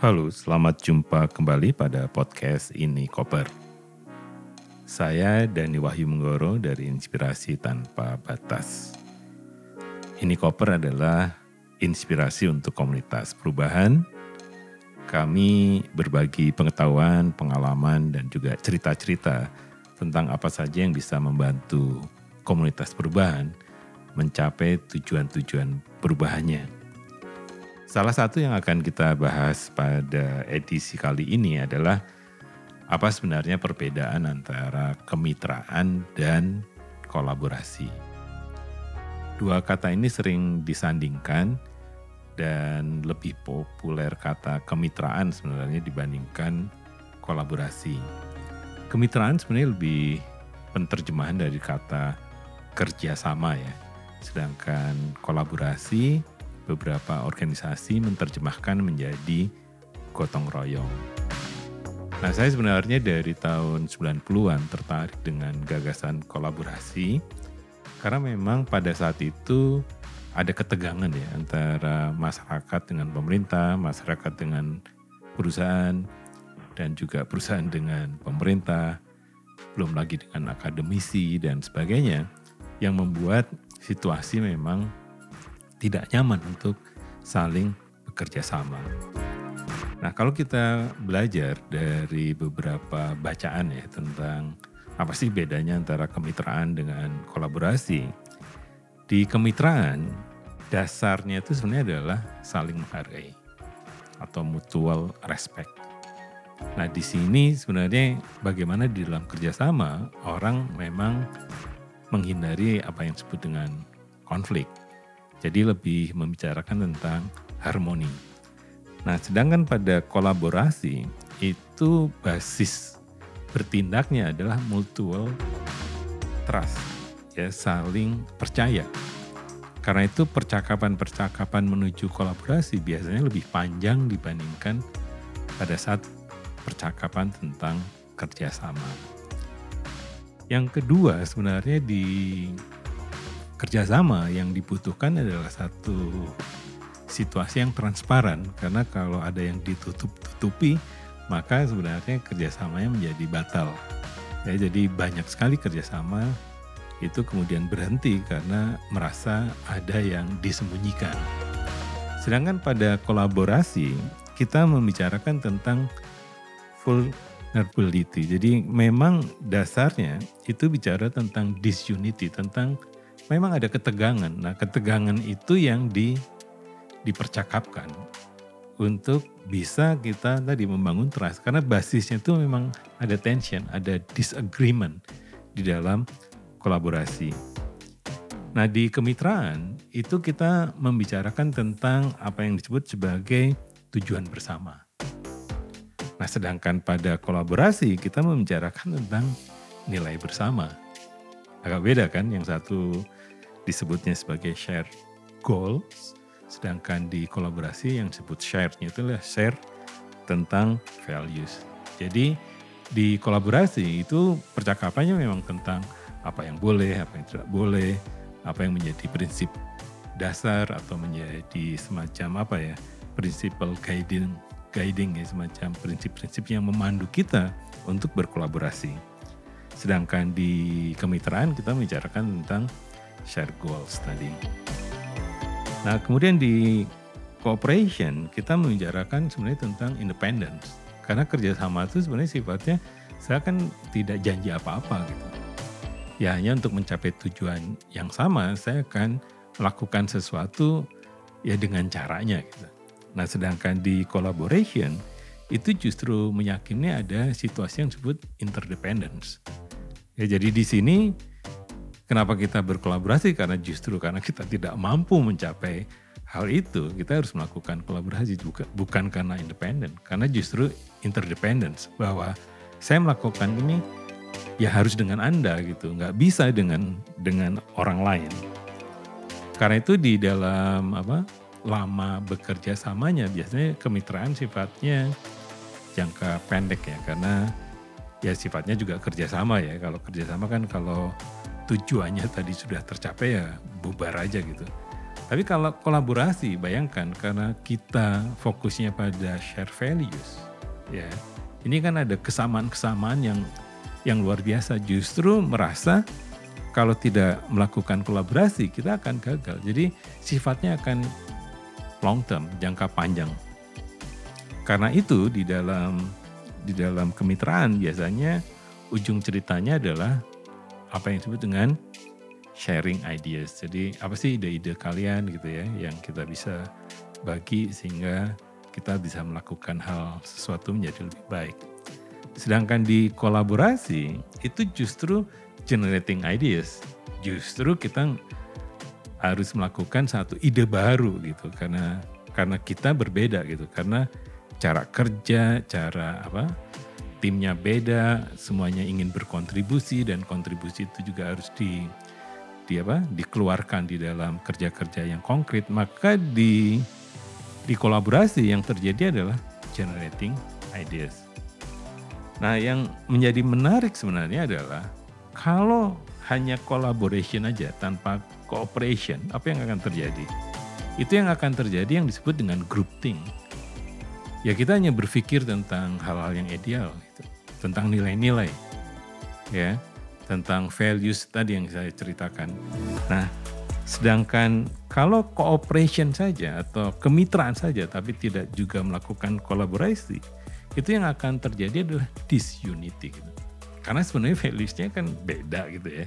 Halo, selamat jumpa kembali pada podcast Ini Koper. Saya Dani Wahyu Menggoro dari Inspirasi Tanpa Batas. Ini Koper adalah inspirasi untuk komunitas perubahan. Kami berbagi pengetahuan, pengalaman, dan juga cerita-cerita tentang apa saja yang bisa membantu komunitas perubahan mencapai tujuan-tujuan perubahannya. Salah satu yang akan kita bahas pada edisi kali ini adalah apa sebenarnya perbedaan antara kemitraan dan kolaborasi. Dua kata ini sering disandingkan dan lebih populer kata kemitraan sebenarnya dibandingkan kolaborasi. Kemitraan sebenarnya lebih penerjemahan dari kata kerjasama ya. Sedangkan kolaborasi beberapa organisasi menerjemahkan menjadi gotong royong. Nah, saya sebenarnya dari tahun 90-an tertarik dengan gagasan kolaborasi karena memang pada saat itu ada ketegangan ya antara masyarakat dengan pemerintah, masyarakat dengan perusahaan dan juga perusahaan dengan pemerintah, belum lagi dengan akademisi dan sebagainya yang membuat situasi memang tidak nyaman untuk saling bekerja sama. Nah, kalau kita belajar dari beberapa bacaan ya tentang apa sih bedanya antara kemitraan dengan kolaborasi. Di kemitraan, dasarnya itu sebenarnya adalah saling menghargai atau mutual respect. Nah, di sini sebenarnya bagaimana di dalam kerjasama orang memang menghindari apa yang disebut dengan konflik jadi lebih membicarakan tentang harmoni. Nah, sedangkan pada kolaborasi itu basis bertindaknya adalah mutual trust, ya saling percaya. Karena itu percakapan-percakapan menuju kolaborasi biasanya lebih panjang dibandingkan pada saat percakapan tentang kerjasama. Yang kedua sebenarnya di kerjasama yang dibutuhkan adalah satu situasi yang transparan karena kalau ada yang ditutup-tutupi maka sebenarnya kerjasamanya menjadi batal. Ya, jadi banyak sekali kerjasama itu kemudian berhenti karena merasa ada yang disembunyikan. Sedangkan pada kolaborasi kita membicarakan tentang vulnerability. Jadi memang dasarnya itu bicara tentang disunity, tentang memang ada ketegangan. Nah, ketegangan itu yang di dipercakapkan untuk bisa kita tadi membangun trust karena basisnya itu memang ada tension, ada disagreement di dalam kolaborasi. Nah, di kemitraan itu kita membicarakan tentang apa yang disebut sebagai tujuan bersama. Nah, sedangkan pada kolaborasi kita membicarakan tentang nilai bersama. Agak beda kan, yang satu disebutnya sebagai share goals, sedangkan di kolaborasi yang disebut share-nya itu adalah share tentang values. Jadi di kolaborasi itu percakapannya memang tentang apa yang boleh, apa yang tidak boleh, apa yang menjadi prinsip dasar atau menjadi semacam apa ya, prinsipal guiding guiding ya semacam prinsip-prinsip yang memandu kita untuk berkolaborasi. Sedangkan di kemitraan kita membicarakan tentang share goals tadi. Nah kemudian di cooperation kita membicarakan sebenarnya tentang independence. Karena kerjasama itu sebenarnya sifatnya saya kan tidak janji apa-apa gitu. Ya hanya untuk mencapai tujuan yang sama saya akan melakukan sesuatu ya dengan caranya gitu. Nah sedangkan di collaboration itu justru meyakini ada situasi yang disebut interdependence. Ya jadi di sini Kenapa kita berkolaborasi? Karena justru karena kita tidak mampu mencapai hal itu, kita harus melakukan kolaborasi bukan, bukan karena independen, karena justru interdependence. Bahwa saya melakukan ini ya harus dengan anda gitu, nggak bisa dengan dengan orang lain. Karena itu di dalam apa lama bekerja samanya biasanya kemitraan sifatnya jangka pendek ya. Karena ya sifatnya juga kerjasama ya. Kalau kerjasama kan kalau tujuannya tadi sudah tercapai ya bubar aja gitu. Tapi kalau kolaborasi, bayangkan karena kita fokusnya pada share values, ya. Ini kan ada kesamaan-kesamaan yang yang luar biasa. Justru merasa kalau tidak melakukan kolaborasi kita akan gagal. Jadi sifatnya akan long term, jangka panjang. Karena itu di dalam di dalam kemitraan biasanya ujung ceritanya adalah apa yang disebut dengan sharing ideas. Jadi apa sih ide-ide kalian gitu ya yang kita bisa bagi sehingga kita bisa melakukan hal sesuatu menjadi lebih baik. Sedangkan di kolaborasi itu justru generating ideas. Justru kita harus melakukan satu ide baru gitu karena karena kita berbeda gitu karena cara kerja, cara apa timnya beda, semuanya ingin berkontribusi dan kontribusi itu juga harus di di apa dikeluarkan di dalam kerja-kerja yang konkret maka di di kolaborasi yang terjadi adalah generating ideas. Nah, yang menjadi menarik sebenarnya adalah kalau hanya collaboration aja tanpa cooperation, apa yang akan terjadi? Itu yang akan terjadi yang disebut dengan groupthink. Ya kita hanya berpikir tentang hal-hal yang ideal, gitu. tentang nilai-nilai, ya tentang values tadi yang saya ceritakan. Nah, sedangkan kalau cooperation saja atau kemitraan saja tapi tidak juga melakukan kolaborasi, itu yang akan terjadi adalah disunity gitu. Karena sebenarnya values-nya kan beda gitu ya.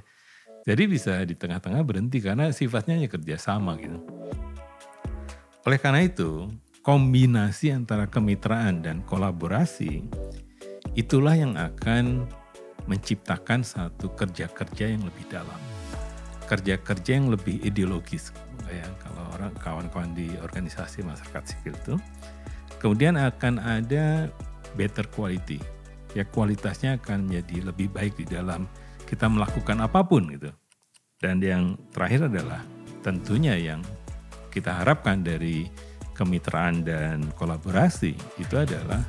Jadi bisa di tengah-tengah berhenti karena sifatnya hanya kerjasama gitu. Oleh karena itu, kombinasi antara kemitraan dan kolaborasi itulah yang akan menciptakan satu kerja-kerja yang lebih dalam. Kerja-kerja yang lebih ideologis. Ya, kalau orang kawan-kawan di organisasi masyarakat sipil itu. Kemudian akan ada better quality. Ya kualitasnya akan menjadi lebih baik di dalam kita melakukan apa pun gitu. Dan yang terakhir adalah tentunya yang kita harapkan dari kemitraan dan kolaborasi itu adalah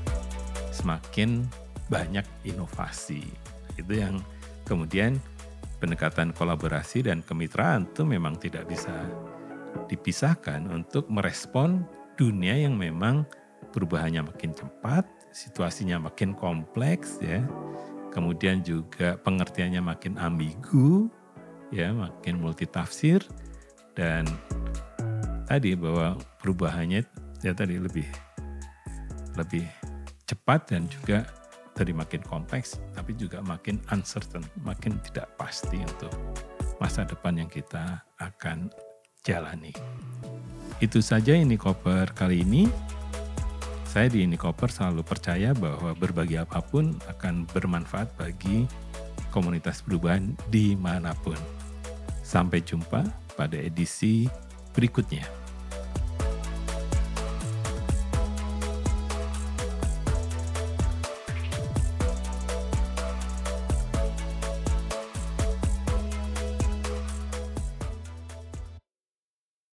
semakin banyak inovasi itu yang kemudian pendekatan kolaborasi dan kemitraan itu memang tidak bisa dipisahkan untuk merespon dunia yang memang perubahannya makin cepat, situasinya makin kompleks ya. Kemudian juga pengertiannya makin ambigu ya, makin multitafsir dan tadi bahwa perubahannya ya tadi lebih lebih cepat dan juga tadi makin kompleks, tapi juga makin uncertain, makin tidak pasti untuk masa depan yang kita akan jalani. Itu saja ini koper kali ini. Saya di ini koper selalu percaya bahwa berbagi apa pun akan bermanfaat bagi komunitas perubahan di mana pun. Sampai jumpa pada edisi berikutnya.